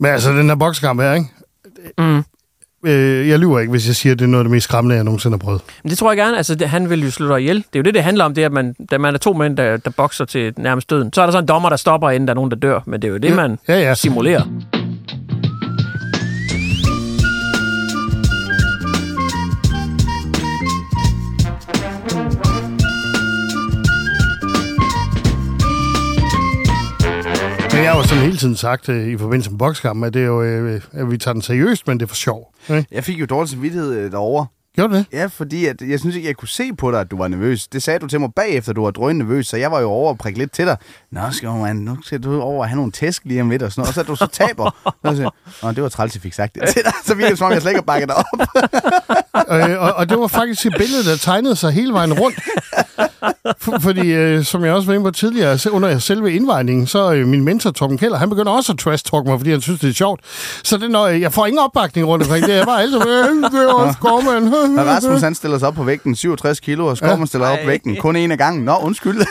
Men altså, den her bokskamp her, ikke? Mm. Øh, jeg lyver ikke, hvis jeg siger, at det er noget af det mest skræmmende, jeg nogensinde har prøvet. Men det tror jeg gerne. Altså, det, han vil jo slå dig ihjel. Det er jo det, det handler om, det er, at man, da man er to mænd, der, der bokser til nærmest døden. Så er der så en dommer, der stopper, inden der er nogen, der dør. Men det er jo det, Ja. man Ja, ja. simulerer. Har jo sådan hele tiden sagt øh, i forbindelse med bokskampen, at, det er jo, øh, at vi tager den seriøst, men det er for sjov. Ikke? Jeg fik jo dårlig samvittighed øh, derovre. Gjorde det? Ja, fordi at, jeg synes ikke, jeg kunne se på dig, at du var nervøs. Det sagde du til mig bagefter, du var drøn nervøs, så jeg var jo over og prikke lidt til dig. Nå, skal man, nu skal du over og have nogle tæsk lige om lidt og sådan noget. Og så du så taber. Så siger jeg, Nå, det var træls, jeg fik sagt det til dig. Så virkede det, som om jeg slet ikke har bakket dig op. øh, og, og det var faktisk et billede, der tegnede sig hele vejen rundt. For, fordi, øh, som jeg også var inde på tidligere, under selve indvejningen, så øh, min mentor, Torben Keller, han begynder også at trash-talk mig, fordi han synes, det er sjovt. Så det, når, øh, jeg får ingen opbakning rundt omkring det. Jeg bare altid, øh, det er også Gorman. Og Rasmus, han stiller sig op på vægten, 67 kilo, og Skorman stiller op på vægten, kun en af gangen. Nå, undskyld.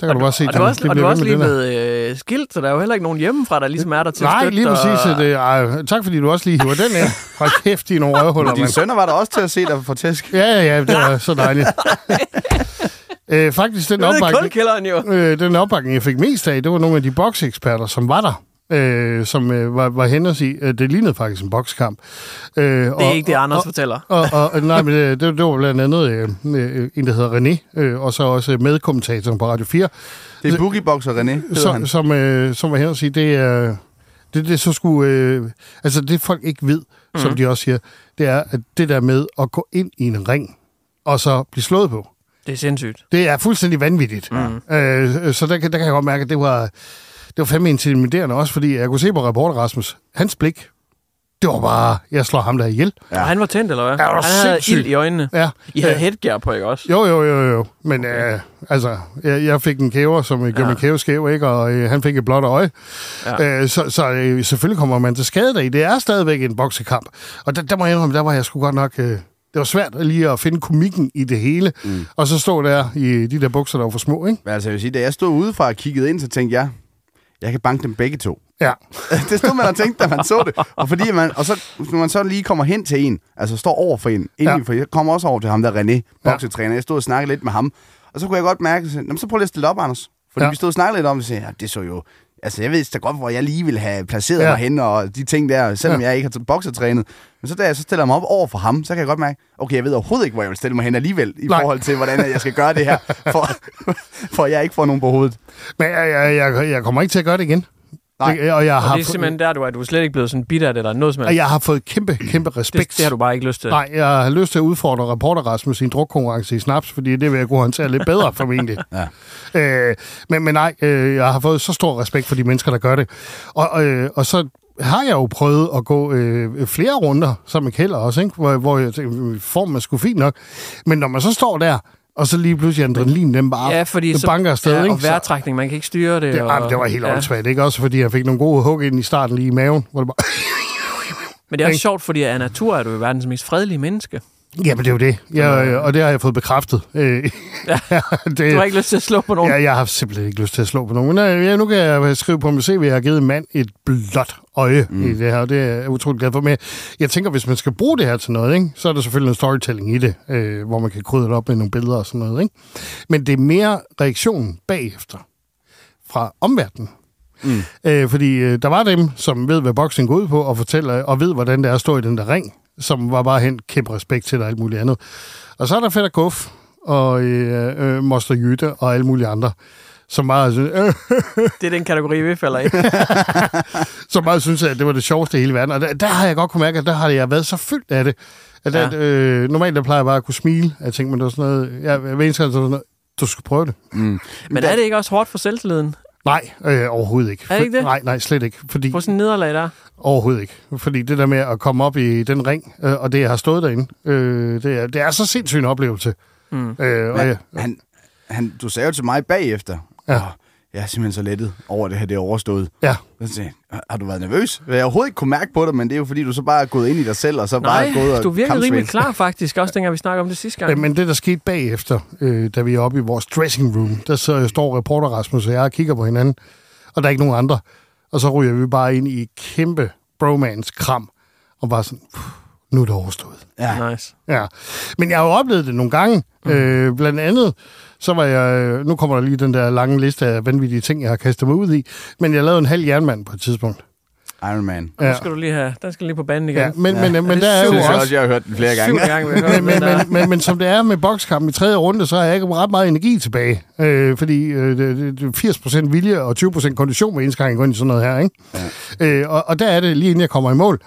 Der kan du bare se, Og du er også, det og er ved også med lige det der. med øh, skilt, så der er jo heller ikke nogen hjemmefra, der ligesom er der til at Nej, støtte lige præcis. At, øh, ej, tak fordi du også lige hiver den ind. Hold kæft, nogle røvhuller, Og dine sønner var der også til at se dig for tæsk. Ja, ja, ja, det var så dejligt. øh, faktisk, den Det opbakning, øh, den opbakning, jeg fik mest af, det var nogle af de bokseksperter, som var der. Øh, som øh, var, var hen og sige, øh, det lignede faktisk en bokskamp. Øh, Det er ikke det, Anders fortæller. Og, og, og nej, men det, det, det var blandt andet øh, øh, en, der hedder René, øh, og så også medkommentatoren på Radio 4, Det er boogieboxer René, hedder som, han. som, øh, som var hen og sige, det er... Det, det så skulle... Øh, altså, det folk ikke ved, mm. som de også siger, det er, at det der med at gå ind i en ring, og så blive slået på, Det er sindssygt. det er fuldstændig vanvittigt. Mm. Øh, så der, kan- der kan jeg godt mærke, at det var, det var fandme intimiderende også, fordi jeg kunne se på reporter Rasmus, hans blik, det var bare, jeg slår ham der ihjel. Ja. Og han var tændt, eller hvad? Ja, han havde sindssygt. ild i øjnene. Ja. I havde headgear på, ikke også? Jo, jo, jo, jo. Men okay. øh, altså, jeg, jeg fik en kæver, som gjorde Ja. ja. min kæve skæv, ikke? Og øh, han fik et blåt øje. Ja. Øh, så så øh, selvfølgelig kommer man til skade deri. Det er stadigvæk en boksekamp. Og der, der må jeg indrømme, der var jeg sgu godt nok... Øh, det var svært lige at finde komikken i det hele. Mm. Og så stå der i de der bukser, der var for små, ikke? Men altså, jeg vil sige, da jeg stod udefra og kiggede ind, så tænkte jeg, jeg kan banke dem begge to. Ja. det stod man og tænkte, da man så det. Og, fordi man, og så, når man så lige kommer hen til en, altså står over for en, inden, Ja. for jeg kommer også over til ham der René, boksetræner. Jeg stod og snakkede lidt med ham, og så kunne jeg godt mærke, at så, så prøv lige at stille op, Anders. Fordi ja. Ja. vi stod og snakkede lidt om det, og sagde, ja, det så jo... Altså, jeg ved da godt, hvor jeg lige ville have placeret ja. Ja. mig hen, og de ting der, selvom ja. Ja. jeg ikke har boksetrænet. Men så da jeg så stiller mig op over for ham, så kan jeg godt mærke, okay, jeg ved overhovedet ikke, hvor jeg vil stille mig hen alligevel, i Nej. forhold til, hvordan jeg skal gøre det her, for, for at jeg ikke får nogen på hovedet. Men jeg, jeg, jeg, jeg kommer ikke til at gøre det igen. Nej. Det, og jeg Og har, det er simpelthen der, du er. Du er slet ikke blevet sådan bitter af det, eller noget som helst. jeg har fået kæmpe, kæmpe respekt. det, det, har du bare ikke lyst til. Nej, jeg har lyst til at udfordre reporter Rasmus i en drukkonkurrence i snaps, fordi det vil jeg kunne håndtere lidt bedre formentlig. Ja. Øh, men, men nej, øh, jeg har fået så stor respekt for de mennesker, der gør det. Og, øh, og så har jeg jo prøvet at gå øh, flere runder, som med Kjeld også, ikke? Hvor, hvor jeg tænkte, formen er sgu fint nok. Men når man så står der Og så lige pludselig adrenalin, den bare Ja, fordi det så, banker afsted, ja, ikke? og vejrtrækning, man kan ikke styre det. Det, og, og, det var helt ja. åndssvagt, ikke? Også fordi jeg fik nogle gode hug ind i starten lige i maven, hvor det bare... Men det er også sjovt, fordi af natur er du jo verdens mest fredelige menneske. Jamen, det er jo det. Jeg, øh, og det har jeg fået bekræftet. Øh, Ja. det, Du har ikke lyst til at slå på nogen. Ja, jeg har simpelthen ikke lyst til at slå på nogen. Men øh, ja, nu kan jeg skrive på mit CV, at jeg har givet en mand et blåt øje mm. i det her, og det er jeg utroligt glad for. Men jeg tænker, hvis man skal bruge det her til noget, ikke, så er der selvfølgelig en storytelling i det, øh, hvor man kan krydre det op med nogle billeder og sådan noget. Ikke? Men det er mere reaktionen bagefter fra omverdenen. Mm. Øh, fordi øh, der var dem, som ved, hvad boksning går ud på, og fortæller, og ved, hvordan det er at stå i den der ring, som var bare hen kæmpe respekt til og alt muligt andet. Og så er der Fætter Kuff, og øh, øh, Moster Jytte, og alle mulige andre, som bare, synes, øh, Det er den kategori, vi falder i. som bare synes, at det var det sjoveste i hele verden. Og der, der har jeg godt kunne mærke, at der har jeg været så fyldt af det. At Ja. ja. øh, normalt der plejer jeg bare at kunne smile. Jeg tænkte, men det var sådan noget, jeg, jeg ved ikke, sådan noget, du skal prøve det. Mm. Men er det ikke også hårdt for selvtilliden? Nej, øh, overhovedet ikke. Er det ikke det? Nej, nej, slet ikke. Fordi, På sådan en nederlag der? Overhovedet ikke. Fordi det der med at komme op i den ring, øh, og det, jeg har stået derinde, øh, det, er, det er så sindssygt en oplevelse. Mm. Øh, og Men, jeg, han, han, du sagde jo til mig bagefter, Ja. "Åh, jeg er simpelthen så lettet over det her, det er overstået. ja, Så sagde har du været nervøs? Jeg har overhovedet ikke kunne mærke på det, men det er jo fordi, du så bare er gået ind i dig selv, og så bare Nej, er gået og du virkede rimelig klar faktisk, også dengang vi snakkede om det sidste gang. Øh, men det, der skete bagefter, øh, da vi er oppe i vores dressing room, der så står reporter Rasmus og jeg og kigger på hinanden, og der er ikke nogen andre. Og så ryger vi bare ind i et kæmpe bromance-kram, og bare sådan, "Puh, nu er det overstået. Ja. Nice. Ja, men jeg har jo oplevet det nogle gange. Mm. Øh, blandt andet, så var jeg... Nu kommer der lige den der lange liste af vanvittige ting, jeg har kastet mig ud i. Men jeg lavede en halv jernmand på et tidspunkt. Iron Man. Ja. Ja, Nu skal du lige have, den skal lige på banen igen. ja men, men, men, det der er jo også... også, jeg har hørt den flere gange. Syvende gang, vi har hørt Men, men, den der. men, men, men som det er med bokskampen i tredje runde, så har jeg ikke ret meget energi tilbage. Øh, fordi øh, det, det, det er 80% vilje og 20% kondition med gå ind i sådan noget her. Ikke? Ja. Øh, og, og der er det, lige inden jeg kommer i mål,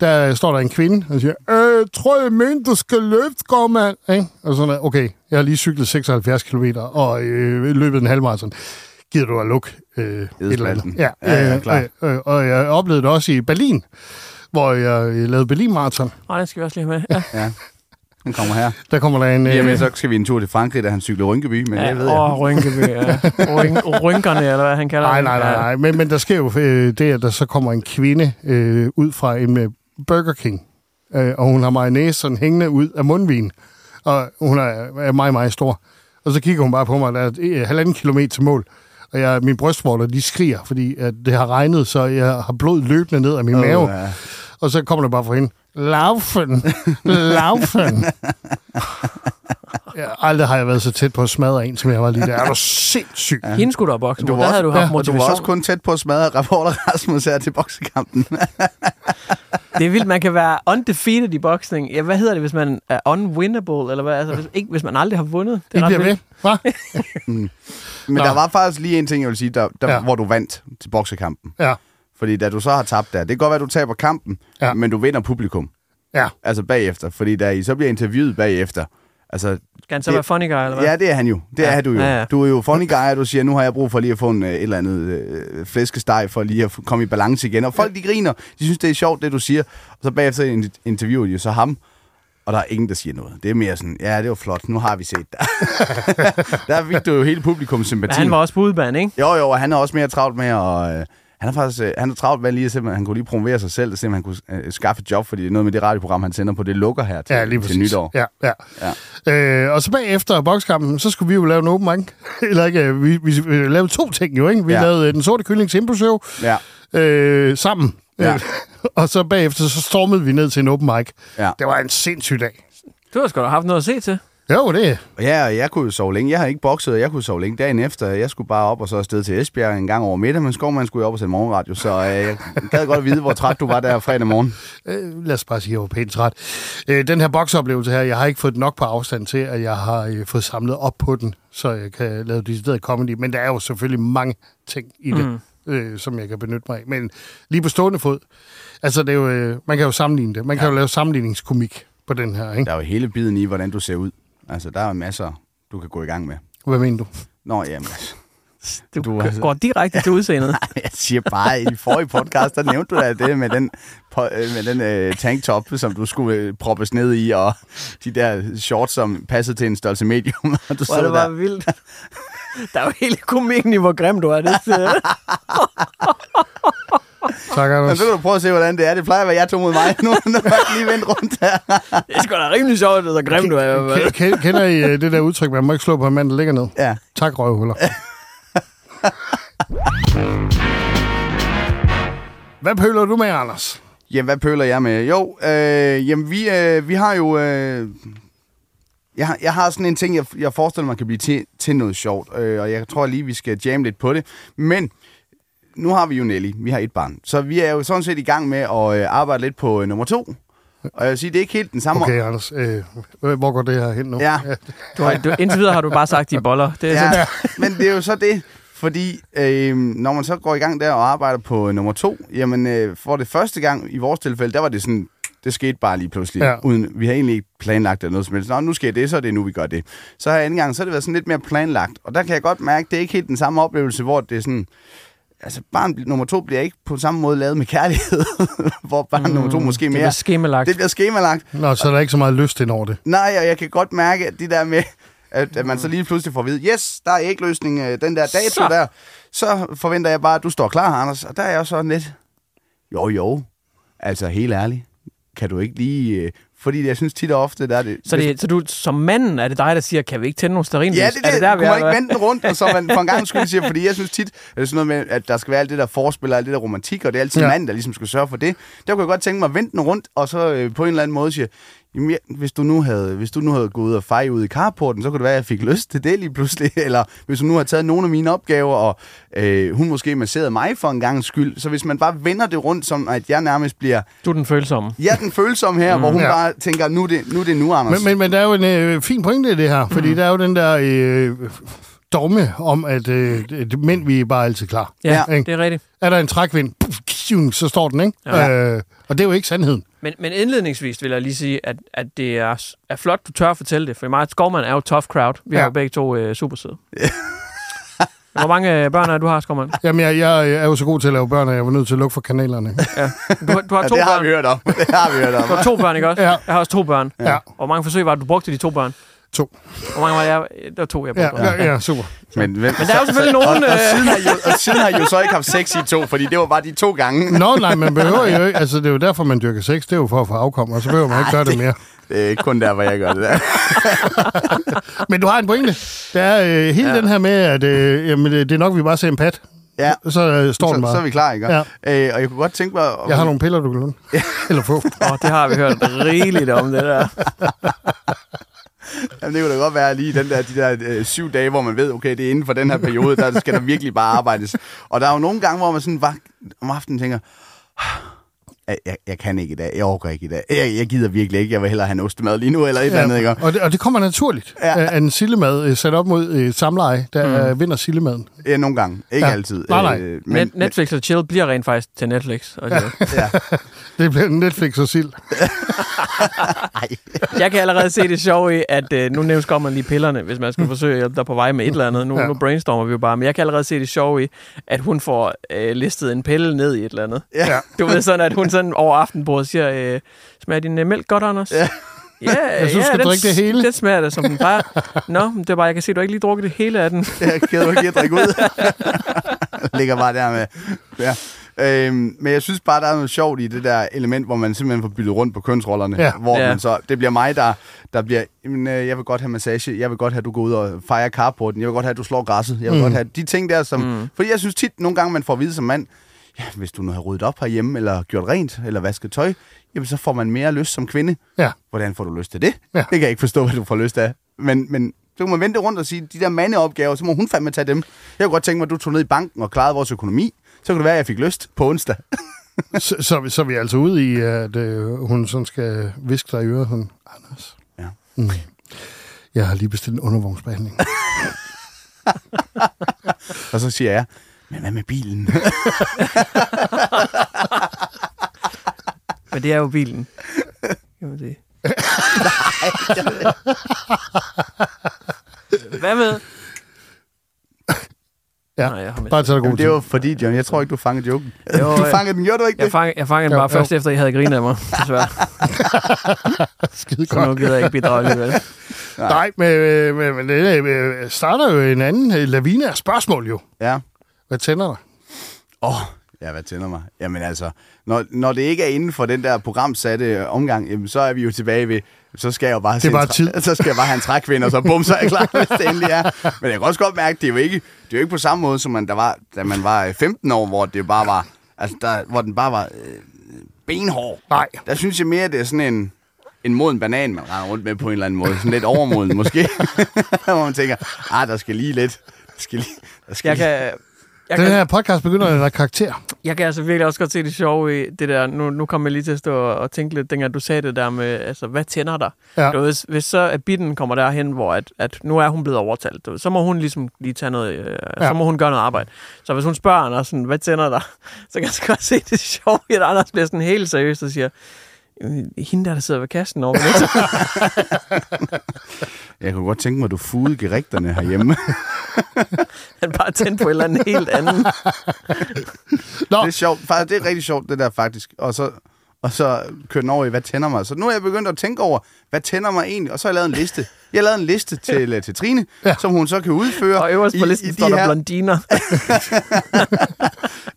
der står der en kvinde, og siger, øh, tror jeg, men du skal løfte, gårdmand. Ikke? Og sådan. Okay, jeg har lige cyklet 76 km og øh, løbet en halvmarathon. Gider du at lukke øh, et eller andet? Ja, Ja, ja, øh, klart. øh, øh, og jeg oplevede det også i Berlin, hvor jeg øh, lavede Berlin-marathon. Nej, den skal vi også lige have med. Ja. Ja. Han kommer her. Der kommer der en... øh, Jamen, så skal vi en tur til Frankrig, da han cykler Rynkeby, men Ja, det ved jeg. Åh, Rynkeby, ja. Ryn- rynkerne, eller hvad han kalder Nej, det. nej, nej, nej. Men, men der sker jo øh, det, at der så kommer en kvinde øh, ud fra en øh, Burger King, øh, og hun har mayonnaise sådan hængende ud af mundvin, og hun er, er meget, meget stor. Og så kigger hun bare på mig, der er øh, halvanden kilometer til mål, og jeg, min brystvorter, de skriger, fordi at det har regnet, så jeg har blod løbende ned af min Åh, mave. ja. Og så kommer det bare fra hende, laufen, laufen. Ja, aldrig har jeg været så tæt på at smadre en, som jeg var lige der. Er du sindssyg? Ja. Hende skulle du have bokset Du var Der også- havde du haft ja, Og du var motivation. også kun tæt på at smadre reporter Rasmus her til boksekampen. Det er vildt, man kan være undefeated i boksning. Ja, hvad hedder det, hvis man er unwinnable? Eller hvad? Altså, hvis, ikke, hvis man aldrig har vundet. Det Ikke ret bliver ved, hva'? Men Nå. der var faktisk lige en ting, jeg vil sige, der, der, Ja. hvor du vandt til boksekampen. Ja, Fordi da du så har tabt der, det kan godt være, at du taber kampen, ja. men du vinder publikum. ja. Altså bagefter. Fordi da I så bliver interviewet bagefter, altså Skal han så Det- være funny guy, eller hvad? Ja, det er han jo. Det Ja. er du jo. Ja, Ja. Du er jo funny guy, og du siger, nu har jeg brug for lige at få en, øh, et eller andet øh, flæskesteg, for lige at komme i balance igen. Og folk, de griner. De synes, det er sjovt, det du siger. Og så bagefter in- interviewer de jo så ham, og der er ingen, der siger noget. Det er mere sådan, ja, det var flot, nu har vi set dig. der fik du jo hele publikums Men sympati. han var også på udebane, ikke? Jo, jo, og han er også mere travlt med at... Øh, han er faktisk øh, han er travlt med lige at se, han kunne lige promovere sig selv, og se, om han kunne øh, skaffe et job, fordi det er noget med det radioprogram, han sender på, det lukker her til, Ja, lige til nytår. Ja, ja. ja. Øh, og så bagefter bokskampen, så skulle vi jo lave en open mic. Eller ikke, øh, vi, vi, vi lavede to ting jo, ikke? Vi ja. Lavede Den Sorte Kyllings Impro Show Ja, øh, sammen. Ja. Øh, og så bagefter, så stormede vi ned til en open mic. ja. Det var en sindssyg dag. Du har sgu da haft noget at se til. Jo, det er. Ja, og jeg kunne jo sove længe. Jeg har ikke bokset, og jeg kunne sove længe dagen efter. Jeg skulle bare op og så afsted til Esbjerg en gang over middag, men Skovman skulle jo op og sende morgenradio, så øh, jeg gad godt vide, hvor træt du var der fredag morgen. Øh, lad os bare sige, at jeg var pænt træt. Øh, den her bokseoplevelse her, jeg har ikke fået nok på afstand til, at jeg har øh, fået samlet op på den, så jeg kan lave decideret comedy. Men der er jo selvfølgelig mange ting i det, mm. øh, som jeg kan benytte mig af. Men lige på stående fod, altså det er jo, øh, man kan jo sammenligne det. Man kan jo lave sammenligningskomik på den her, ikke? Der er jo hele biden i, hvordan du ser ud. Altså, der er masser, du kan gå i gang med. Hvad mener du? Nå, jamen, altså, Du, Du altså- går direkte til udseendet. Jeg siger bare, i forrige podcast, der nævnte du da det med den, øh, med den øh, tanktop, som du skulle øh, proppes ned i, og de der shorts, som passede til en størrelse medium. Og du Hvor det der. bare vildt. Der er jo hele komikken i, hvor grim du er. Det, Tak, Men Anders. så kan du prøve at se, hvordan det er. Det plejer at være, jeg tog mod mig. Nu er jeg lige vendt rundt her. det er sgu da rimelig sjovt, så grim du er. Kender I øh, det der udtryk, man må ikke slå på en mand, der ligger ned? Ja. Tak, røvhuller. Hvad pøler du med, Anders? Jamen, hvad pøler jeg med? Jo, øh, jamen, vi, øh, vi har jo... Øh, jeg, har- jeg har sådan en ting, jeg, jeg forestiller mig kan blive til, til noget sjovt, øh, og jeg tror lige, vi skal jamme lidt på det. Men nu har vi jo Nelly, vi har et barn, så vi er jo sådan set i gang med at øh, arbejde lidt på øh, nummer to. Og jeg vil sige, det er ikke helt den samme... Okay, Anders. Øh, hvor går det her hen nu? Ja. Du, har- du, indtil videre har du bare sagt, de boller. Det er Ja, ja. men det er jo så det, fordi øh, når man så går i gang der og arbejder på øh, nummer to, jamen øh, for det første gang i vores tilfælde, der var det sådan, det skete bare lige pludselig, Ja. ja. uden, vi har egentlig ikke planlagt det noget som helst. Nå, nu sker det, så er det nu, vi gør det. Så her anden gang, så har det været sådan lidt mere planlagt, og der kan jeg godt mærke, det er ikke helt den samme oplevelse, hvor det er sådan, altså barn nummer to bliver ikke på samme måde lavet med kærlighed, hvor barn mm, nummer to måske Det mere... bliver skemalagt. det bliver skemalagt. Nå, så er der ikke så meget lyst ind over det. Nej, og jeg kan godt mærke, at det der med, at, at man så lige pludselig får at vide, yes, der er ægløsning øh, den der dato Så. der, så forventer jeg bare, at du står klar, Anders. Og der er jeg også sådan lidt, jo jo, altså helt ærligt, kan du ikke lige... Fordi jeg synes tit og ofte, der er det... Så, det, så du, som manden er det dig, der siger, kan vi ikke tænde nogle stearinlys? Ja, det er det. der, det vi kunne er, man ikke vende den rundt, og så man for en gang skyld siger, fordi jeg synes tit, at det er sådan noget med, at der skal være alt det der forspil og alt det der romantik, og det er altid ja. manden, der ligesom skal sørge for det. Der kunne jeg godt tænke mig at vende den rundt, og så øh, på en eller anden måde sige, Jamen, jeg, hvis, du nu havde, hvis du nu havde gået ud og feje ud i carporten, så kunne det være, at jeg fik lyst til det lige pludselig. Eller hvis du nu har taget nogle af mine opgaver, og øh, hun måske masserede mig for en gang skyld. Så hvis man bare vender det rundt, som at jeg nærmest bliver, Du er den følsomme. jeg er den følsomme her, mm, hvor hun Ja. ja. bare tænker, nu er det nu, er det nu Anders. Men, men, men der er jo en øh, fin pointe i det her, fordi der er jo den der øh, dogme om, at øh, det- mænd, vi er bare altid klar. Ja, Ja, ikke? det er rigtigt. Er der en trækvind, puff, så står den, ikke? Ja. Øh, og det er jo ikke sandheden. Men, men indledningsvis vil jeg lige sige, at, at det er, er flot, du tør at fortælle det, for Marit Skovman er jo tough crowd. Vi ja. Ja. har jo begge to øh, super søde. Hvor mange øh, børn er du har, Skovman? Jamen, jeg, jeg er jo så god til at lave børn, at jeg var nødt til at lukke for kanalerne. Ja. Du, har- du har ja, to det har børn. vi hørt om. Det har vi hørt om. Du har to børn, ikke også? Ja. Jeg har også to børn. Ja. Hvor mange forsøg var det, du brugte de to børn? To. Hvor mange var jeg? Det var to, jeg Ja, brugte. ja, ja, super. Men, men, Men der er jo selvfølgelig nogen... og, og, Øh, siden har I jo, og siden har I jo så ikke haft sex i to, fordi det var bare de to gange. Nå, nej, man behøver jo ikke. Altså, det er jo derfor, man dyrker sex. Det er jo for at få afkom, og så behøver man ikke gøre det mere. Det er ikke kun der, hvor jeg gør det der. Men du har en pointe. Der er øh, hele Ja. ja. den her med, at øh, jamen, det det er nok, vi bare ser en pat. Ja, Så øh, står den så, bare. så er vi klar, ikke? Ja. Øh, og jeg kunne godt tænke mig... at- Jeg har nogle piller, du kan låne. Eller få. åh, det har vi hørt rigeligt om, det der. Jamen, det kunne da godt være lige den der, de der øh, syv dage, hvor man ved, okay, det er inden for den her periode, der skal der virkelig bare arbejdes. Og der er jo nogle gange, hvor man sådan bare om aftenen tænker, jeg, jeg kan ikke i dag, jeg overgår ikke i dag, jeg, jeg gider virkelig ikke, jeg vil hellere have en ostemad lige nu, eller et eller andet, ikke? og, det, og det kommer naturligt. Ja. Ja. At en sillemad øh, sat op mod øh, samleje, der mm. vinder sillemaden. Ja, nogle gange, ikke Ja. altid. Nej, nej. Øh, Men, Net, Netflix og chill bliver rent faktisk til Netflix. Og det, ja. Det bliver Netflix og sild. Jeg kan allerede se det sjove i, at øh, nu nævnes man lige pillerne, hvis man skal forsøge at hjælpe dig på vej med et eller andet. Nu, ja. Ja. nu brainstormer vi jo bare, men jeg kan allerede se det sjove i, at hun får øh, listet en pille ned i et eller andet. Ja. Du ved sådan, at hun sådan over aftenbordet siger, øh, smager din øh, mælk godt, Anders? Ja. Ja, Jeg synes, du skal den, drikke det hele. Den smager det, som den plejer. Nå, men det er bare, jeg kan se, at du har ikke lige drukket det hele af den. Jeg gider du ikke lige at drikke ud. Ligger bare der med. Ja. Øhm, men jeg synes bare, der er noget sjovt i det der element, hvor man simpelthen får byttet rundt på kønsrollerne. Ja. Hvor Ja. man så, det bliver mig, der, der bliver, jamen, øh, jeg vil godt have massage, jeg vil godt have, at du går ud og fejrer carporten, jeg vil godt have, at du slår græsset, jeg vil mm. godt have de ting der, som... Mm. Fordi jeg synes tit, nogle gange, man får at vide som mand, ja, hvis du nu har ryddet op herhjemme, eller gjort rent, eller vasket tøj, jamen så får man mere lyst som kvinde. Ja. Hvordan får du lyst til det? Ja. Det kan jeg ikke forstå, hvad du får lyst af. Men, men så kan man vente rundt og sige, de der mandeopgaver, så må hun fandme tage dem. Jeg kunne godt tænke mig, at du tog ned i banken og klarede vores økonomi. Så kunne det være, at jeg fik lyst på onsdag. Så, så, så er vi altså ude i, at øh, hun sådan skal viske dig i øret. Sådan, Anders. Ja. Mm. Jeg har lige bestilt en undervognsbehandling. Og så siger jeg, men hvad med bilen? Men det er jo bilen. Kan man sige. Hvad med? Ja, Nej, jeg har bare tag dig god Jamen, det var fordi, John, jeg tror ikke, du fangede joken. Jo, du øh, fangede den, gjorde du ikke Jeg det? fangede, jeg fangede den Jo, bare jo. først efter, jeg havde grinet af mig, desværre. Skide Så nu godt. gider jeg ikke bidrage alligevel. Nej, men, øh, men, men det øh, starter jo en anden øh, lavine af spørgsmål jo. Ja. Hvad tænder dig? Åh, oh, ja, hvad tænder mig? Jamen altså, når, når det ikke er inden for den der programsatte øh, omgang, jamen, så er vi jo tilbage ved, så skal jeg jo bare, er se en bare tid. Så skal jeg bare have en trækvind, og så bum, så er jeg klar, hvis det endelig er. Men jeg kan også godt mærke, det er jo ikke, det er jo ikke på samme måde, som man, der var, da man var øh, 15 år, hvor det bare var, altså der, hvor den bare var øh, benhård. Nej. Der synes jeg mere, det er sådan en, en moden banan, man render rundt med på en eller anden måde. Sådan lidt overmoden måske. hvor man tænker, ah, der skal lige lidt. Der skal lige, der skal Jeg lige. kan, jeg Den kan, her podcast begynder at have karakter. jeg kan altså virkelig også godt se det sjove i det der. Nu, nu kommer jeg lige til at stå og, og tænke lidt, dengang du sagde det der med, altså, hvad tænder dig? Ja. Du hvis, hvis så at bitten kommer derhen, hvor at, at nu er hun blevet overtalt, du så må hun ligesom lige tage noget, øh, ja. så må hun gøre noget arbejde. Så hvis hun spørger Anders, sådan, hvad tænder dig? Så kan jeg så godt se det sjove i, at Anders bliver sådan helt seriøs og siger, "Øh, hende der, der sidder ved kassen over ved Jeg kunne godt tænke mig, at du fugede gerigterne herhjemme. Han bare tændte på et eller andet helt andet. Nå, Det er sjovt. Faktisk, det er rigtig sjovt, det der faktisk. Og så, og så køre den over i, hvad tænder mig. Så nu er jeg begyndt at tænke over, hvad tænder mig egentlig? Og så har jeg lavet en liste. Jeg har lavet en liste til, ja. til Trine, Ja. ja. som hun så kan udføre. Og øverst på i- listen i står de der her- blondiner.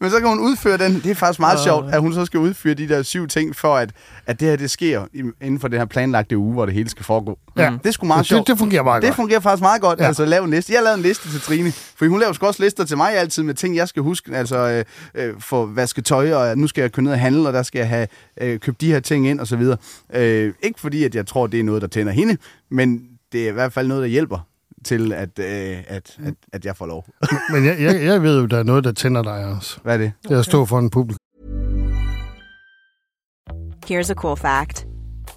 Men så kan hun udføre den. Det er faktisk meget sjovt, at hun så skal udføre de der syv ting, for at, at det her det sker i- inden for det her planlagte uge, hvor det hele skal foregå. Ja. Det er sgu meget det, sjovt. det fungerer meget Det godt. fungerer faktisk meget godt, Ja. ja. altså lave en liste. Jeg har lavet en liste til Trine, for hun laver sgu også lister til mig altid med ting, jeg skal huske, altså øh, øh, for vaske tøj, og nu skal jeg køre ned og handle, og der skal jeg have øh, købt de her ting ind, og så videre. Øh, ikke fordi, at jeg tror, det er noget, der tænder hende, men det er i hvert fald noget, der hjælper til, at, øh, at, at, at jeg får lov. Men jeg, jeg, jeg ved jo, der er noget, der tænder dig også. Hvad er det? Det er at stå for en publikum. Here's a cool fact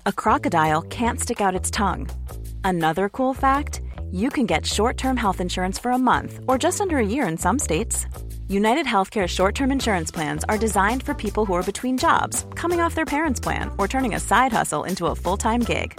a crocodile can't stick out its tongue. Another cool fact you can get short term health insurance for a month or just under a year in some states. United Healthcare short term insurance plans are designed for people who are between jobs, coming off their parents' plan, or turning a side hustle into a full time gig.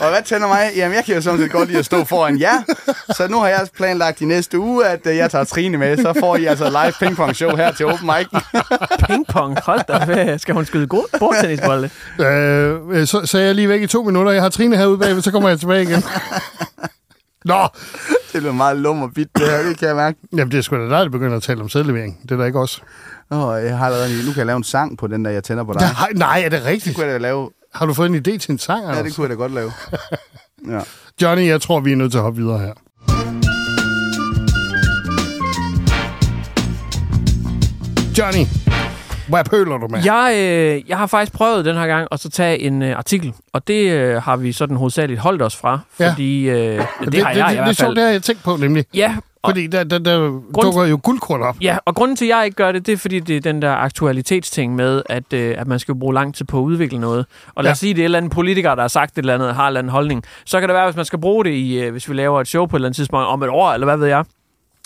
og hvad tænder mig? Jamen, jeg kan jo sådan set godt lide at stå foran jer. Så nu har jeg planlagt i næste uge, at øh, jeg tager Trine med. Så får I altså live pingpong show her til Open Mic. Pingpong, hold da op. Skal hun skyde god bordtennisbolde? Øh, så, så er jeg lige væk i to minutter. Jeg har Trine herude bagved, så kommer jeg tilbage igen. Nå, Det bliver meget lum og bit, det her, det kan jeg mærke. jamen det er sgu da dig, der begynder at tale om sædlevering. Det er da ikke os. Åh, jeg har allerede, nu kan jeg lave en sang på den der, jeg tænder på dig. Nej, nej, er det Det rigtigt? kunne jeg da lave. Har du fået en idé til en sang, Ja, det kunne jeg da godt lave. Ja. Johnny, jeg tror, vi er nødt til at hoppe videre her. Johnny, hvad pøler du med? Jeg, øh, jeg har faktisk prøvet den her gang at så tage en øh, artikel, og det øh, har vi sådan hovedsageligt holdt os fra, Ja. fordi øh, det, det, har det, jeg det, i det er hvert sjovt, fald. det har jeg tænkt på, nemlig. Ja, og, Fordi der, der, der dukker jo guldkorn op. ja, og grunden til, at jeg ikke gør det, det er, fordi det er den der aktualitetsting med, at, øh, at man skal bruge lang tid på at udvikle noget. Og lad Ja. os sige, det er en eller anden politiker, der har sagt et eller andet, har en eller anden holdning. Så kan det være, hvis man skal bruge det, i, øh, hvis vi laver et show på et eller andet tidspunkt om et år, eller hvad ved jeg,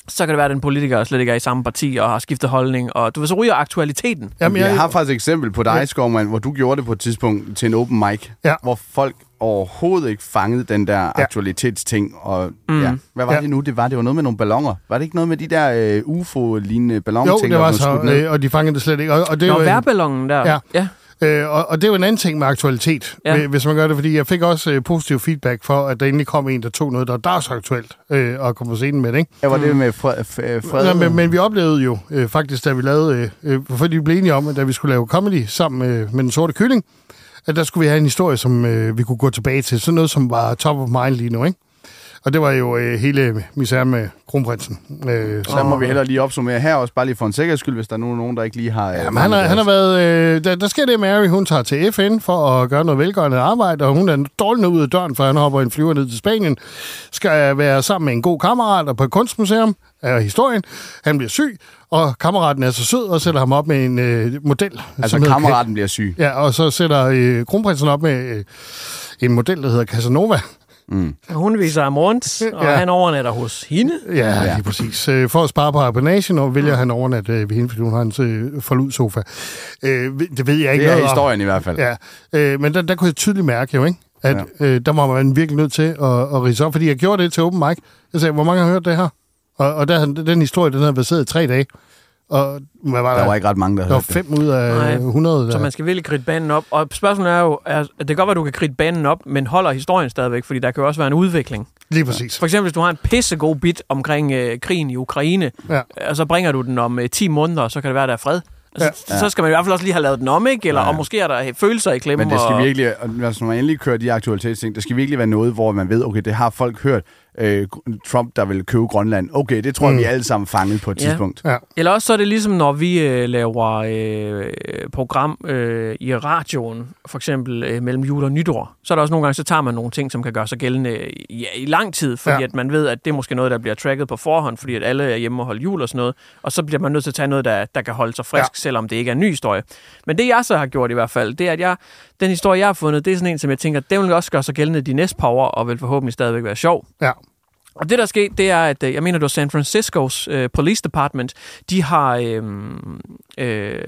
så kan det være, at den politiker slet ikke er i samme parti og har skiftet holdning. Og du ved, så ryger aktualiteten. Jamen, Jeg har faktisk et eksempel på dig, Skovmand, hvor du gjorde det på et tidspunkt til en open mic, Ja. hvor folk overhovedet ikke fangede den der Ja. aktualitetsting. Og, Mm. ja. Hvad var Ja. det nu? Det var, det var noget med nogle ballonger. Var det ikke noget med de der øh, UFO-lignende jo, ballonting, det der var så, øh, og de fangede det slet ikke. Og, og det Nå, var en- værballongen der. Ja. ja. Øh, og, og det er jo en anden ting med aktualitet, Ja. hvis man gør det, fordi jeg fik også øh, positiv feedback for, at der endelig kom en, der tog noget, der var dagsaktuelt, øh, og kom på scenen med det, ikke? Ja, var det med fred? fred, fred Ja, men, men vi oplevede jo øh, faktisk, da vi lavede, øh, øh, fordi vi blev enige om, at da vi skulle lave comedy sammen øh, med Den Sorte Kylling, at der skulle vi have en historie, som øh, vi kunne gå tilbage til. Sådan noget, som var top of mind lige nu, ikke? Og det var jo øh, hele misæren med kronprinsen. Øh, Så må vi hellere lige opsummere her også, bare lige for en sikkerheds skyld, hvis der er nogen, der ikke lige har... øh, Jamen, han, har, han har været... Øh, der, der sker det, Mary, hun tager til FN for at gøre noget velgørende arbejde, og hun er dårlig ud af døren, for han hopper en flyver ned til Spanien. Skal være sammen med en god kammerat og på et kunstmuseum af historien. Han bliver syg, og kammeraten er så sød og sætter ham op med en øh, model. Altså, som kammeraten bliver syg. Ja, og så sætter øh, kronprinsen op med øh, en model, der hedder Casanova. Mm. Og hun viser ham rundt, og Ja. han overnatter hos hende. Ja, ja. lige præcis. Øh, For at spare på abonnagen, og vælger han overnat øh, ved hende, fordi hun har en øh, forlud-sofa. Det ved jeg ikke Det er noget om. historien i hvert fald. Ja, men der, der kunne jeg tydeligt mærke jo, ikke? at ja. øh, der var man virkelig nødt til at, at rise op, fordi jeg gjorde det til open mic. Jeg sagde, hvor mange har hørt det her? Og, og der, den historie, den havde baseret i tre dage. Og hvad var der? Der var ikke ret mange, der der var fem ud af Nej. 100. Der. Så man skal virkelig kridte banen op. Og spørgsmålet er jo, er, at det kan godt være, at du kan kridte banen op, men holder historien stadigvæk, fordi der kan jo også være en udvikling. Lige præcis. For eksempel, hvis du har en pissegod bit omkring øh, krigen i Ukraine, Ja. og så bringer du den om øh, 10 måneder, så kan det være, der er fred. Altså, Ja. Så skal man i hvert fald også lige have lavet den om, ikke? Eller, Ja. Og måske er der følelser i klemme. Men det skal og... virkelig, hvis man endelig kører de aktualitetsting, det skal virkelig være noget, hvor man ved, okay, det har folk hørt. Øh, Trump, der vil købe Grønland. Okay, det tror jeg, Mm. vi alle sammen fanget på et Ja. tidspunkt. Ja. Eller også så er det ligesom, når vi øh, laver øh, program øh, i radioen, for eksempel øh, mellem jul og nytår, så er der også nogle gange, så tager man nogle ting, som kan gøre sig gældende i, i lang tid, fordi Ja. ja. at man ved, at det er måske noget, der bliver tracket på forhånd, fordi at alle er hjemme og holder jul og sådan noget, og så bliver man nødt til at tage noget, der, der kan holde sig frisk, Ja. ja. selvom det ikke er en ny historie. Men det, jeg så har gjort i hvert fald, det er, at jeg, den historie, jeg har fundet, det er sådan en, som jeg tænker, den vil også gøre sig gældende de næste par år, og vil forhåbentlig stadigvæk være sjov. Ja. Og det, der er sket, det er, at øh, jeg mener, det var San Franciscos øh, Police Department, de har øh, øh,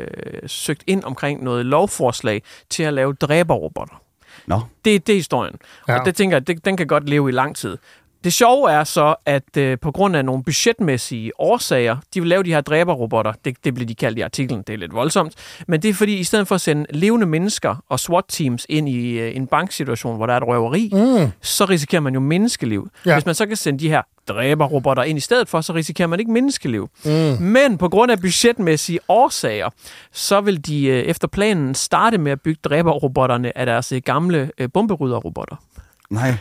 søgt ind omkring noget lovforslag til at lave dræberrobotter. Nå. Det, det er historien. Ja. Og det tænker jeg, det, den kan godt leve i lang tid. Det sjove er så, at øh, på grund af nogle budgetmæssige årsager, de vil lave de her dræberrobotter. Det, det bliver de kaldt i artiklen, det er lidt voldsomt. Men det er fordi, i stedet for at sende levende mennesker og SWAT-teams ind i øh, en banksituation, hvor der er et røveri, Mm. så risikerer man jo menneskeliv. Ja. Hvis man så kan sende de her dræberrobotter ind i stedet for, så risikerer man ikke menneskeliv. Mm. Men på grund af budgetmæssige årsager, så vil de øh, efter planen starte med at bygge dræberrobotterne af deres øh, gamle øh, bomberydderrobotter. Nej.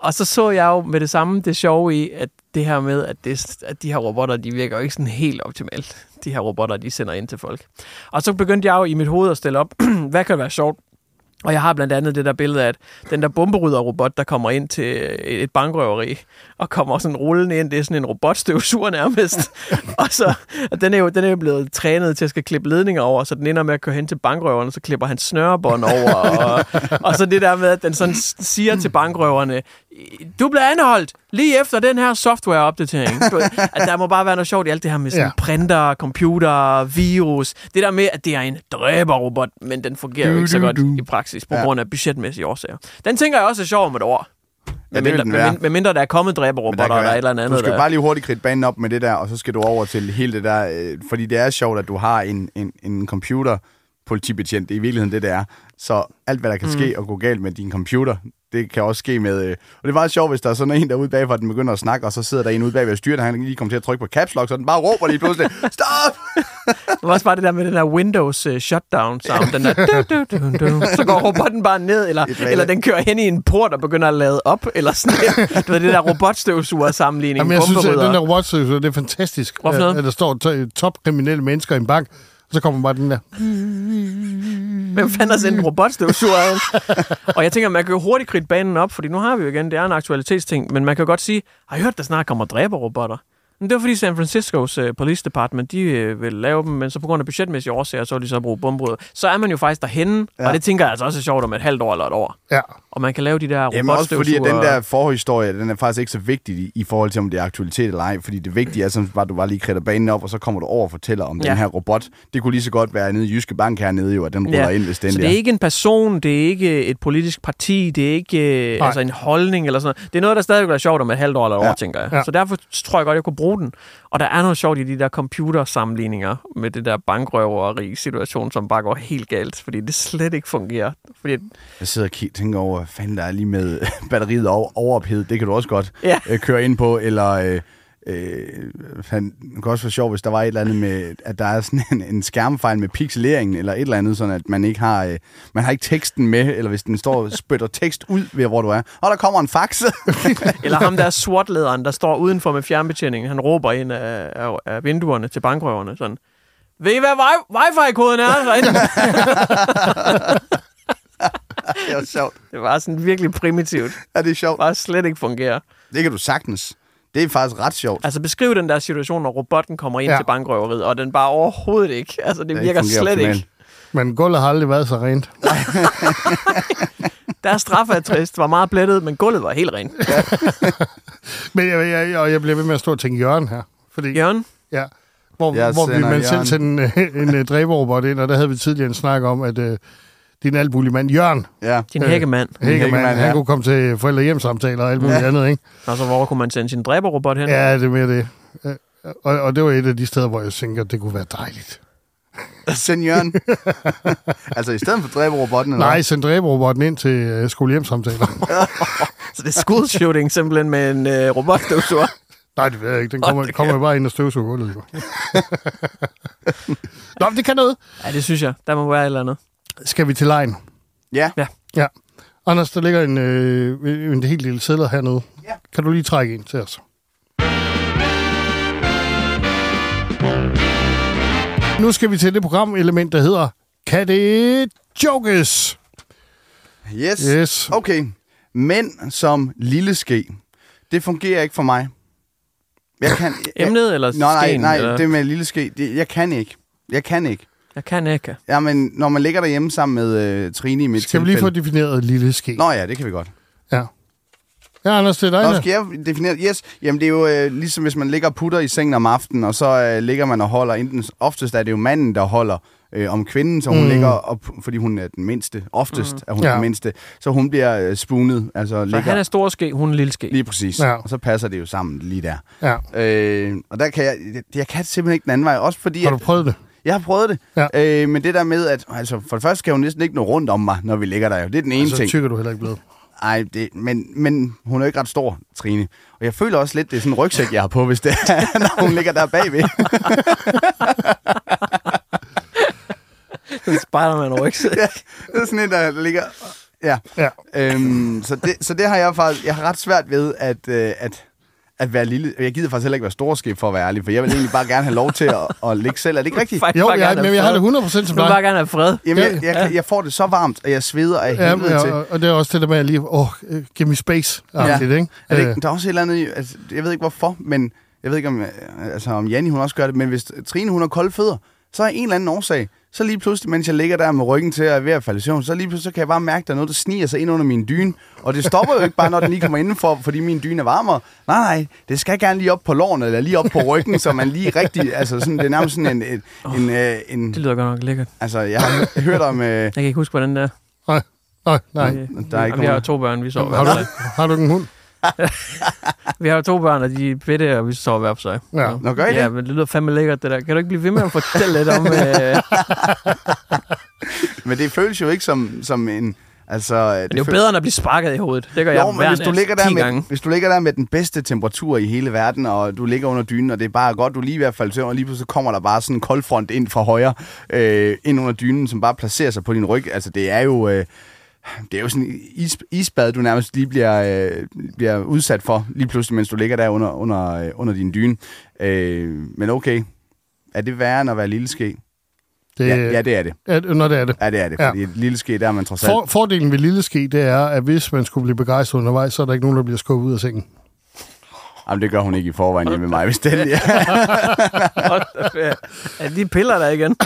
Og så så jeg jo med det samme det sjove i, at det her med, at, det, at de her robotter, de virker jo ikke sådan helt optimalt. De her robotter, de sender ind til folk. Og så begyndte jeg jo i mit hoved at stille op, hvad kan være sjovt? Og jeg har blandt andet det der billede af, at den der bomberydderrobot, der kommer ind til et bankrøveri, og kommer sådan rullende ind, det er sådan en robotstøvsuger nærmest. og så, og den er, jo, den er jo blevet trænet til at skal klippe ledninger over, så den ender med at køre hen til bankrøverne, så klipper han snørebånd over. Og, og så det der med, at den sådan siger til bankrøverne, du bliver anholdt lige efter den her softwareopdatering. At der må bare være noget sjovt i alt det her med sådan Ja. printer, computer, virus. Det der med, at det er en dræberrobot, men den fungerer jo Du, ikke så godt du. i praksis på Ja. grund af budgetmæssige årsager. Den tænker jeg også er sjov om et år. Ja, Med mindre, med, mindre der er kommet der dræberrobotter, eller et eller andet. Du skal der. bare lige hurtigt kridte banen op med det der, og så skal du over til hele det der, øh, fordi det er sjovt, at du har en, en, en computer politibetjent. Det er i virkeligheden det, det er. Så alt, hvad der kan Mm. ske og gå galt med din computer, det kan også ske med... Øh, og det er meget sjovt, hvis der er sådan en derude bagfra, den begynder at snakke, og så sidder der en ude bagved og styrer, han lige kommer til at trykke på caps lock, så den bare råber lige pludselig, stop! Det var også bare det der med den der Windows uh, shutdown sound. Den der, du, du, du, du. Så går robotten bare ned, eller, eller den kører hen i en port og begynder at lade op, eller sådan noget. Du ved, det der robotstøvsuger sammenligning. Jamen, jeg synes, at den der robotstøvsuger, det er fantastisk. Hvorfor noget? At der står to- topkriminelle mennesker i en bank, og så kommer bare den der. Hvem fanden har sendt en robotstøvsuger og jeg tænker, man kan jo hurtigt kridte banen op, fordi nu har vi jo igen, det er en aktualitetsting, men man kan jo godt sige, har I hørt, der snart kommer dræberrobotter? Men det var fordi San Franciscos uh, Police Department, de uh, vil lave dem, men så på grund af budgetmæssige årsager, så vil de så bruge bombrød. Så er man jo faktisk derhenne, ja. og det tænker jeg altså også er sjovt om et halvt år eller et år. Ja. Og man kan lave de der Jamen også fordi, at den der forhistorie, den er faktisk ikke så vigtig i, i forhold til, om det er aktualitet eller ej. Fordi det vigtige er, som bare, du bare lige kridter banen op, og så kommer du over og fortæller om ja. Ja. den her robot. Det kunne lige så godt være nede i Jyske Bank hernede jo, at den ruller ind, hvis den så der. det er ikke en person, det er ikke et politisk parti, det er ikke øh, Nej. altså en holdning eller sådan noget. Det er noget, der stadig vil være sjovt om et halvt år eller et Ja. år, tænker jeg. Ja. Så derfor tror jeg godt, jeg kunne bruge den. Og der er noget sjovt i de der computersammenligninger med det der bankrøveri-situation, som bare går helt galt, fordi det slet ikke fungerer. Fordi, Jeg sidder og tænker over, hvad fanden der er lige med batteriet over, overophedet. Det kan du også godt Ja. øh, køre ind på. Eller øh, øh, fan, det kan også være sjovt, hvis der var et eller andet med, at der er sådan en, en skærmfejl med pixeleringen, eller et eller andet, sådan at man ikke har, øh, man har ikke teksten med, eller hvis den står og spytter tekst ud ved, hvor du er. Og der kommer en fax. eller ham der SWAT-lederen, der står udenfor med fjernbetjening, han råber ind af, af, af vinduerne til bankrøverne, sådan, ved I, hvad wi- wifi-koden er? det er sjovt. det var sådan virkelig primitivt. Ja, det er sjovt. Bare slet ikke fungerer. Det kan du sagtens. Det er faktisk ret sjovt. Altså beskriv den der situation, når robotten kommer ind Ja. ja. til bankrøveriet, og den bare overhovedet ikke. Altså det Det virker fungerer slet ikke. Men gulvet har aldrig været så rent. Deres straffeattest var meget blættet, men gulvet var helt rent. Men jeg, jeg, jeg, jeg bliver ved med at stå og tænke Jørgen her. Fordi, Jørgen? Ja. Hvor, Jeg hvor vi man selv sendte en, en, en dræberrobot ind, og der havde vi tidligere en snak om, at øh, din albulige mand, Jørgen Ja. Din Øh, hækkemand. Hækkemann, Hækkemann, han ja. kunne komme til forældrehjemsamtaler og alt muligt Ja. andet, ikke? Altså, hvor kunne man sende sin dræberrobot hen? Ja, det er mere det. Øh, Og, og det var et af de steder, hvor jeg tænker, at det kunne være dejligt. Send Jørgen. altså i stedet for dræberrobotten, eller Nej, send dræberrobotten ind til øh, skolehjemsamtaler. Så det er school shooting simpelthen med en øh, robotstøvsuger. Nej, det ved jeg ikke. Den kommer, det kommer bare ind og støvsuger gulvet. Nå, men det kan noget. Ja, det synes jeg. Der må være et eller andet. Skal vi til lejen? Ja. Ja. Ja. Anders, der ligger en, øh, en helt lille sædler hernede. Ja. Kan du lige trække en til os? Nu skal vi til det programelement, der hedder Kan det jokes? Yes. Yes. Okay. Mænd som lille ske. Det fungerer ikke for mig. Jeg kan... Emnet eller Nej, nej, skeen, nej, eller? det med lille ske, det, jeg kan ikke. Jeg kan ikke. Jeg kan ikke. Jamen, når man ligger derhjemme sammen med øh, Trine i mit Skal vi lige få tilfælde. defineret lille ske? Nå ja, det kan vi godt. Ja. Ja, Anders, det er dig. Nå, der. skal jeg definere Yes, jamen det er jo øh, ligesom hvis man ligger og putter i sengen om aftenen, og så øh, ligger man og holder, enten, oftest er det jo manden, der holder øh, om kvinden, så hun Mm. mm. ligger op, fordi hun er den mindste, oftest mm. er hun Ja. ja. den mindste, så hun bliver øh, spunet, altså Så ligger han er stor ske, hun er lille ske. lige præcis, Ja. ja. og så passer det jo sammen lige der. Ja. Øh, og der kan jeg, jeg, jeg kan simpelthen ikke den anden vej, også fordi, Har du at, prøvet det? Jeg har prøvet det, Ja. øh, men det der med, at altså, for det første skal hun næsten ikke nå rundt om mig, når vi ligger der jo, det er den ene Så ting. tykker du heller ikke blevet. Ej, det, men, men hun er jo ikke ret stor, Trine. Og jeg føler også lidt, det er sådan en rygsæk, jeg har på, hvis det er, når hun ligger der bagved. Spider-Man rygsæk. ja, det er sådan en, der ligger... Ja. Ja. Øhm, så, det, så det har jeg faktisk... Jeg har ret svært ved at, øh, at, at være lille... Jeg gider faktisk heller ikke være storskib for at være ærlig, for jeg vil egentlig bare gerne have lov til at, at ligge selv. Er det ikke rigtigt? Faktisk Jo, jeg, men jeg har det fred. 100% som Du vil bare dig. gerne have fred. Jamen, Ja. jeg, jeg, jeg får det så varmt, og jeg sveder af Ja, helvede til. ja, og, og det er også det der med at lige, åh, oh, give me space. Ja. Lidt, ikke? Er det, Øh, ikke- der er også et eller andet, altså, jeg ved ikke hvorfor, men jeg ved ikke om, øh, altså, om Janni hun også gør det, men hvis Trine hun har kolde fødder, så er en eller anden årsag, så lige pludselig, mens jeg ligger der med ryggen til og er ved at falde i søvn, så lige pludselig så kan jeg bare mærke, at der er noget, der sniger sig ind under min dyne. Og det stopper jo ikke bare, når den lige kommer indenfor, fordi min dyne er varmere. Nej, nej, det skal gerne lige op på lårene, eller lige op på ryggen, så man lige rigtig, altså sådan, det er nærmest sådan en, en, en, øh, en Det lyder godt nok lækkert. altså jeg har hørt om, øh, Jeg kan ikke huske, hvordan det er. nej, nej, nej. Vi, der er ikke vi har jo nogen, to børn, vi sover Har du, har du en hund? Vi har jo to børn, og de er bedte, og vi sover hver for sig. Ja. Så- Nå, gør I Ja, det? men det lyder fandme lækkert, det der. Kan du ikke blive ved med at fortælle lidt om... Øh, men det føles jo ikke som, som en, altså... det er jo bedre, end at blive sparket i hovedet. Det gør jeg Jo, men hver hvis du, ligger der 10 med, gange. hvis du ligger der med den bedste temperatur i hele verden, og du ligger under dynen, og det er bare godt, du er lige ved at falde søvn, og lige pludselig kommer der bare sådan en koldfront ind fra højre, øh, ind under dynen, som bare placerer sig på din ryg. Altså, det er jo... Øh, det er jo sådan en is, isbad, du nærmest lige bliver, øh, bliver udsat for, lige pludselig, mens du ligger der under, under, øh, under din dyne. Øh, men okay, er det værre end at være lille ske? Det, Ja, ja, det er det. ja, når det er det. Ja, det er det, Ja. fordi et lille ske, der er man trods alt... For, fordelen ved lille ske, det er, at hvis man skulle blive begejstret undervejs, så er der ikke nogen, der bliver skubbet ud af sengen. Jamen, det gør hun ikke i forvejen hjemme med mig, hvis det er ferie. Ja, de piller der igen.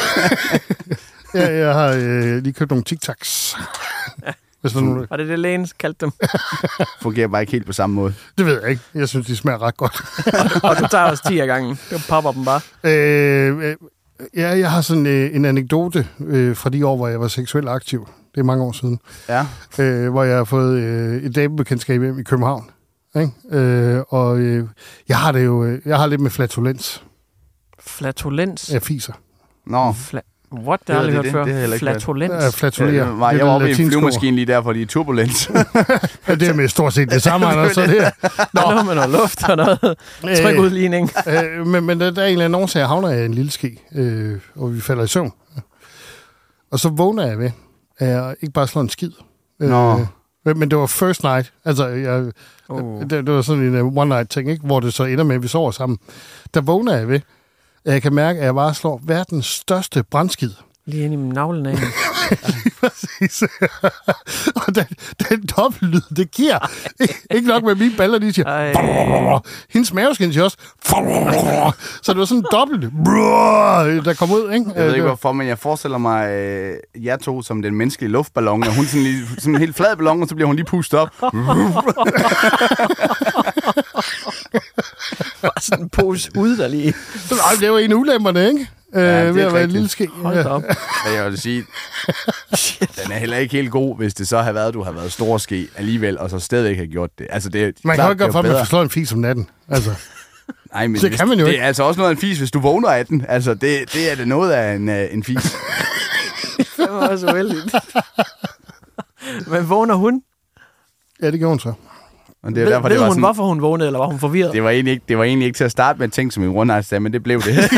Ja, jeg har øh, lige købt nogle tic-tacs. Hvis der er nogen, der- Var det det, lægen kaldte dem? fungerer bare ikke helt på samme måde. det ved jeg ikke. Jeg synes, de smager ret godt. Og du tager også 10 af gangen. Du popper dem bare. Øh, øh, ja, jeg har sådan øh, en anekdote øh, fra de år, hvor jeg var seksuelt aktiv. Det er mange år siden. Ja. Øh, hvor jeg har fået øh, et damebekendtskab hjem i København. Ikke? Øh, og øh, jeg har det jo, øh, jeg har lidt med flatulens. Flatulens. Jeg fiser. Nå, Fla- What? Det Det har jeg er aldrig hørt det, før. det heller ikke hørt. Flatulens. Ja, flatulerer. jeg var, Det er jeg var det oppe i en flyvemaskine lige der, fordi turbulens. Ja, det er med stort set det samme, Anders. Så det er, Nå. Noget med noget luft og noget trykudligning. øh, men, men der, der er en eller anden årsag, jeg havner i en lille ski, øh, og vi falder i søvn. Og så vågner jeg ved, at jeg ikke bare slår en skid. Nå. Øh, men- det var first night. Altså, jeg, Oh. det, det var sådan en uh, one-night-ting, ikke? hvor det så ender med, at vi sover sammen. Der vågner jeg ved, at jeg kan mærke, at jeg bare slår verdens største brandskid. Lige ind i navlen af. Præcis. og den, den dobbeltlyd, det giver. Ikke nok med mine baller, de siger... Ej. Hendes maveskin siger også... Så det var sådan en dobbelt... Der kom ud, ikke? Jeg ved Øh, ikke hvorfor, men jeg forestiller mig øh, jer to som den menneskelige luftballon, og hun sådan, lige, sådan en helt flad ballon, og så bliver hun lige pustet op. Bare sådan en pose hud, der lige... Så, nej, det var en af ulemperne, ikke? Øh, det er ved at være en rigtigt. lille ske. Hold op. Men jeg vil sige, den er heller ikke helt god, hvis det så har været, at du har været stor ske alligevel, og så stadigvæk har gjort det. Altså, det er Man kan klart, jo ikke gøre det for, at man forslår en fis om natten. Altså, Nej, men Det hvis, kan man jo det ikke. er altså også noget af en fis, hvis du vågner af den. Altså, det, det er det noget af en, uh, en fis. Det var også uheldigt. Men vågner hun? ja, det gjorde hun så. Og det er Ved, derfor, ved det var hun, sådan, hvorfor hun vågnede, eller var hun forvirret? det var, egentlig ikke, det var egentlig ikke til at starte med at tænke som en one men det blev det.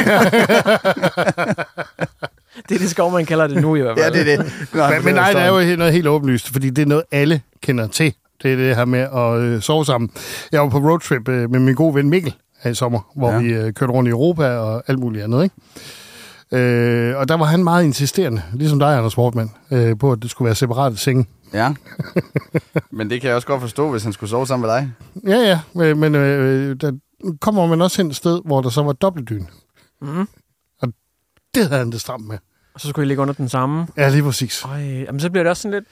Det er det skov, man kalder det nu i hvert ja, fald. det er det. Nå, Men, men nej, det er jo helt- noget helt åbenlyst, fordi det er noget, alle kender til. Det er det her med at øh, sove sammen. Jeg var på roadtrip øh, med min gode ven Mikkel her i sommer, hvor Ja. ja. vi øh, kørte rundt i Europa og alt muligt andet, ikke? Øh, og der var han meget insisterende, ligesom dig, Anders Wortmann, øh, på, at det skulle være separate senge. Ja. Men det kan jeg også godt forstå, hvis han skulle sove sammen med dig. Ja, ja, men øh, der kommer man også hen et sted, hvor der så var dobbeltdyn. Mhm. Og det havde han det stramt med. Og så skulle I ligge under den samme. Ja, lige præcis. Øj, jamen så bliver det også sådan lidt...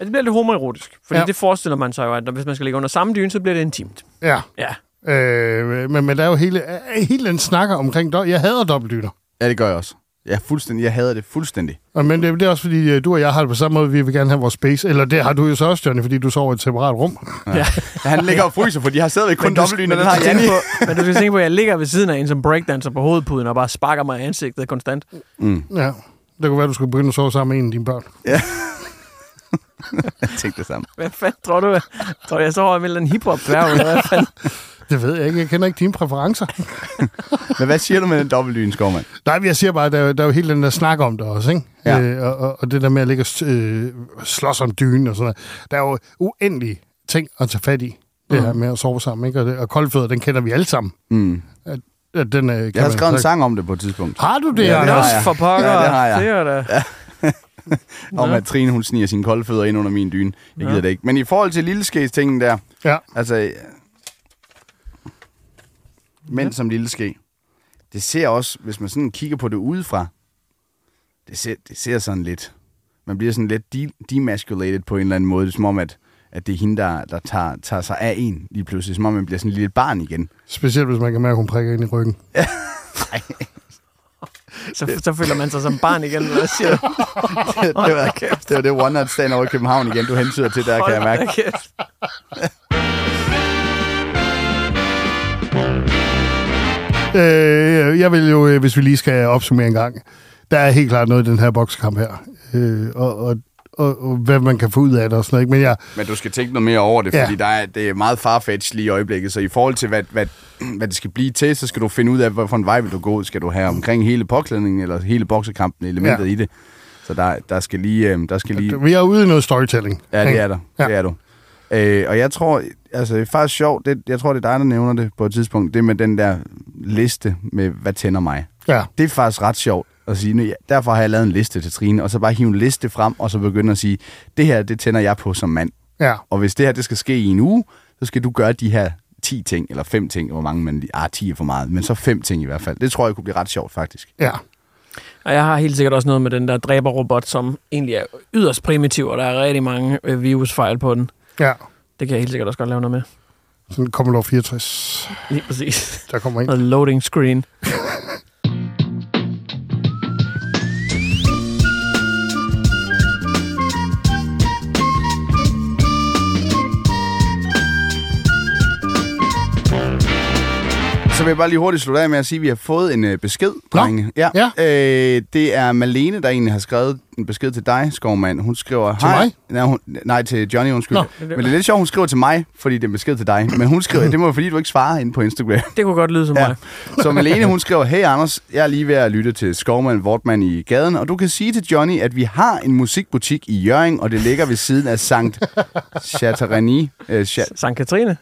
Ja, det bliver lidt homoerotisk. Fordi ja. Det forestiller man sig jo, at hvis man skal ligge under samme dyne, så bliver det intimt. Ja, Ja. øh, men, men der er jo hele, hele den snakker omkring, jeg hader dobbeltdyner. Ja, det gør jeg også. Ja, fuldstændig. Jeg hader det fuldstændig. Og, men det, det er også fordi, øh, du og jeg har det på samme måde, vi vil gerne have vores space. Eller det har du jo så også, Johnny, fordi du sover i et separat rum. ja. Ja, han ligger og fryser, for de har stadigvæk kun dobbeltdyner, den har Janni. på, men du skal tænke på, at jeg ligger ved siden af en som breakdancer på hovedpuden og bare sparker mig i ansigtet konstant. Mm. Ja. Det kunne være, du skulle begynde at sove sammen med en af dine børn. Jeg tænkte det samme. Hvad fanden tror du? Tror du, jeg sover med en hiphop dværg, eller hvad fanden? Det ved jeg ikke. Jeg kender ikke dine præferencer. Men hvad siger du med den dobbeltdyne, Skovmand? Nej, jeg siger bare, at der, er jo- der er jo hele den der snak om det også, ikke? Ja. Øh, og, og, det der med at ligge og øh, slås om dynen og sådan noget. Der er jo uendelige ting at tage fat i. Det Mm. her med at sove sammen, ikke? Og, det, og koldfødder, den kender vi alle sammen. Mm. Ja, den, øh, kan Jeg har man- skrevet en sang om det på et tidspunkt. Har du det, Ja, det har jeg. for pokker. Ja, det har jeg. Det er da. Om at Trine, hun sniger sine kolde fødder ind under min dyne. Jeg gider Ja. det ikke. Men i forhold til lille tingen der, Ja. altså... Mænd som lille ske. Det ser også, hvis man sådan kigger på det udefra, det ser, det ser sådan lidt... Man bliver sådan lidt de, demasculated på en eller anden måde. Det er som om, at, at det er hende, der, der tager, tager sig af en lige pludselig. Som om man bliver sådan et lille barn igen. Specielt hvis man kan mærke, at hun prikker ind i ryggen. Så, så føler man sig som barn igen. Hvad siger du? det, var, det var det one night stand over i København igen, du hensyder til, der kan jeg mærke. Øh, jeg vil jo, øh, hvis vi lige skal opsummere en gang, der er helt klart noget i den her boksekamp her. Øh, og, og, og, og, hvad man kan få ud af det og sådan noget. Men jeg, Men du skal tænke noget mere over det, Ja. fordi der er, det er meget farfetch lige i øjeblikket. Så i forhold til, hvad, hvad, hvad det skal blive til, så skal du finde ud af, hvorfor en vej vil du gå. Skal du have omkring hele påklædningen, eller hele boksekampen, elementet Ja. i det. Så der, der skal lige... øh, Der skal lige vi er ude i noget storytelling. ja, det er der. Ja. Det er du. Øh, og jeg tror, altså det er faktisk sjovt, det, jeg tror, det er dig, der nævner det på et tidspunkt, det med den der liste med, hvad tænder mig. Ja. Det er faktisk ret sjovt at sige, nu, ja, derfor har jeg lavet en liste til Trine, og så bare hive en liste frem, og så begynde at sige, det her, det tænder jeg på som mand. Ja. Og hvis det her det skal ske i en uge, så skal du gøre de her 10 ting, eller 5 ting, hvor mange man... Ah, 10 er for meget, men så 5 ting i hvert fald. Det tror jeg kunne blive ret sjovt, faktisk. Ja. Og jeg har helt sikkert også noget med den der dræberrobot, som egentlig er yderst primitiv, og der er rigtig mange øh, virusfejl på den. Ja. Det kan jeg helt sikkert også godt lave noget med. Sådan Commodore 64, Lige præcis. der kommer ind. Noget loading screen. Så vil jeg bare lige hurtigt slutte af med at sige, at vi har fået en øh, besked, drenge. Ja. Ja. Øh, det er Malene, der egentlig har skrevet en besked til dig, Skovmand. Hun skriver... Til "Hej." mig? Nej, hun, nej, til Johnny, undskyld. Nå. Men det er lidt sjovt, hun skriver til mig, fordi det er en besked til dig. Men hun skriver, det må være, fordi du ikke svarer inde på Instagram. Det kunne godt lyde som Ja. mig. Så Malene, hun skriver, Hey Anders, jeg er lige ved at lytte til Skovmand Vortman i gaden, og du kan sige til Johnny, at vi har en musikbutik i Jørgen, og det ligger ved siden af Sankt Chateauneuf. Øh, Sankt Katrine.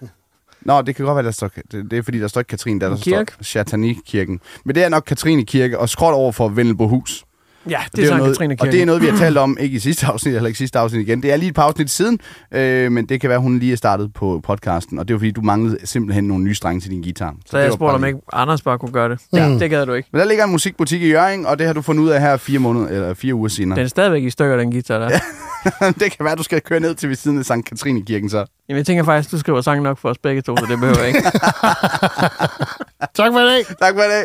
Nå, det kan godt være, der står, det, det er fordi, der står ikke Katrine, der, der En kirke? står Chateauneuf-kirken. Men det er nok Katrine Kirke, og skråt over for Vennelbohus. Ja, Og det er Sankt noget, Katrine Og Kirke. det er noget, vi har talt om, ikke i sidste afsnit, eller ikke sidste afsnit igen. Det er lige et par afsnit siden, øh, men det kan være, hun lige er startet på podcasten. Og det er jo fordi, du manglede simpelthen nogle nye strenge til din guitar. Så det jeg var spurgte, om ikke Anders bare kunne gøre det. Mm. Ja, det gad du ikke. Men der ligger en musikbutik i Jørgen, og det har du fundet ud af her fire måneder, eller fire uger senere. Den er stadigvæk i stykker, den guitar der. Ja. det kan være, du skal køre ned til ved siden af Sankt Katrine Kirken så. Jamen, jeg tænker faktisk, du skriver sang nok for os begge to, så det behøver jeg ikke. Tak for i dag. Tak for i dag.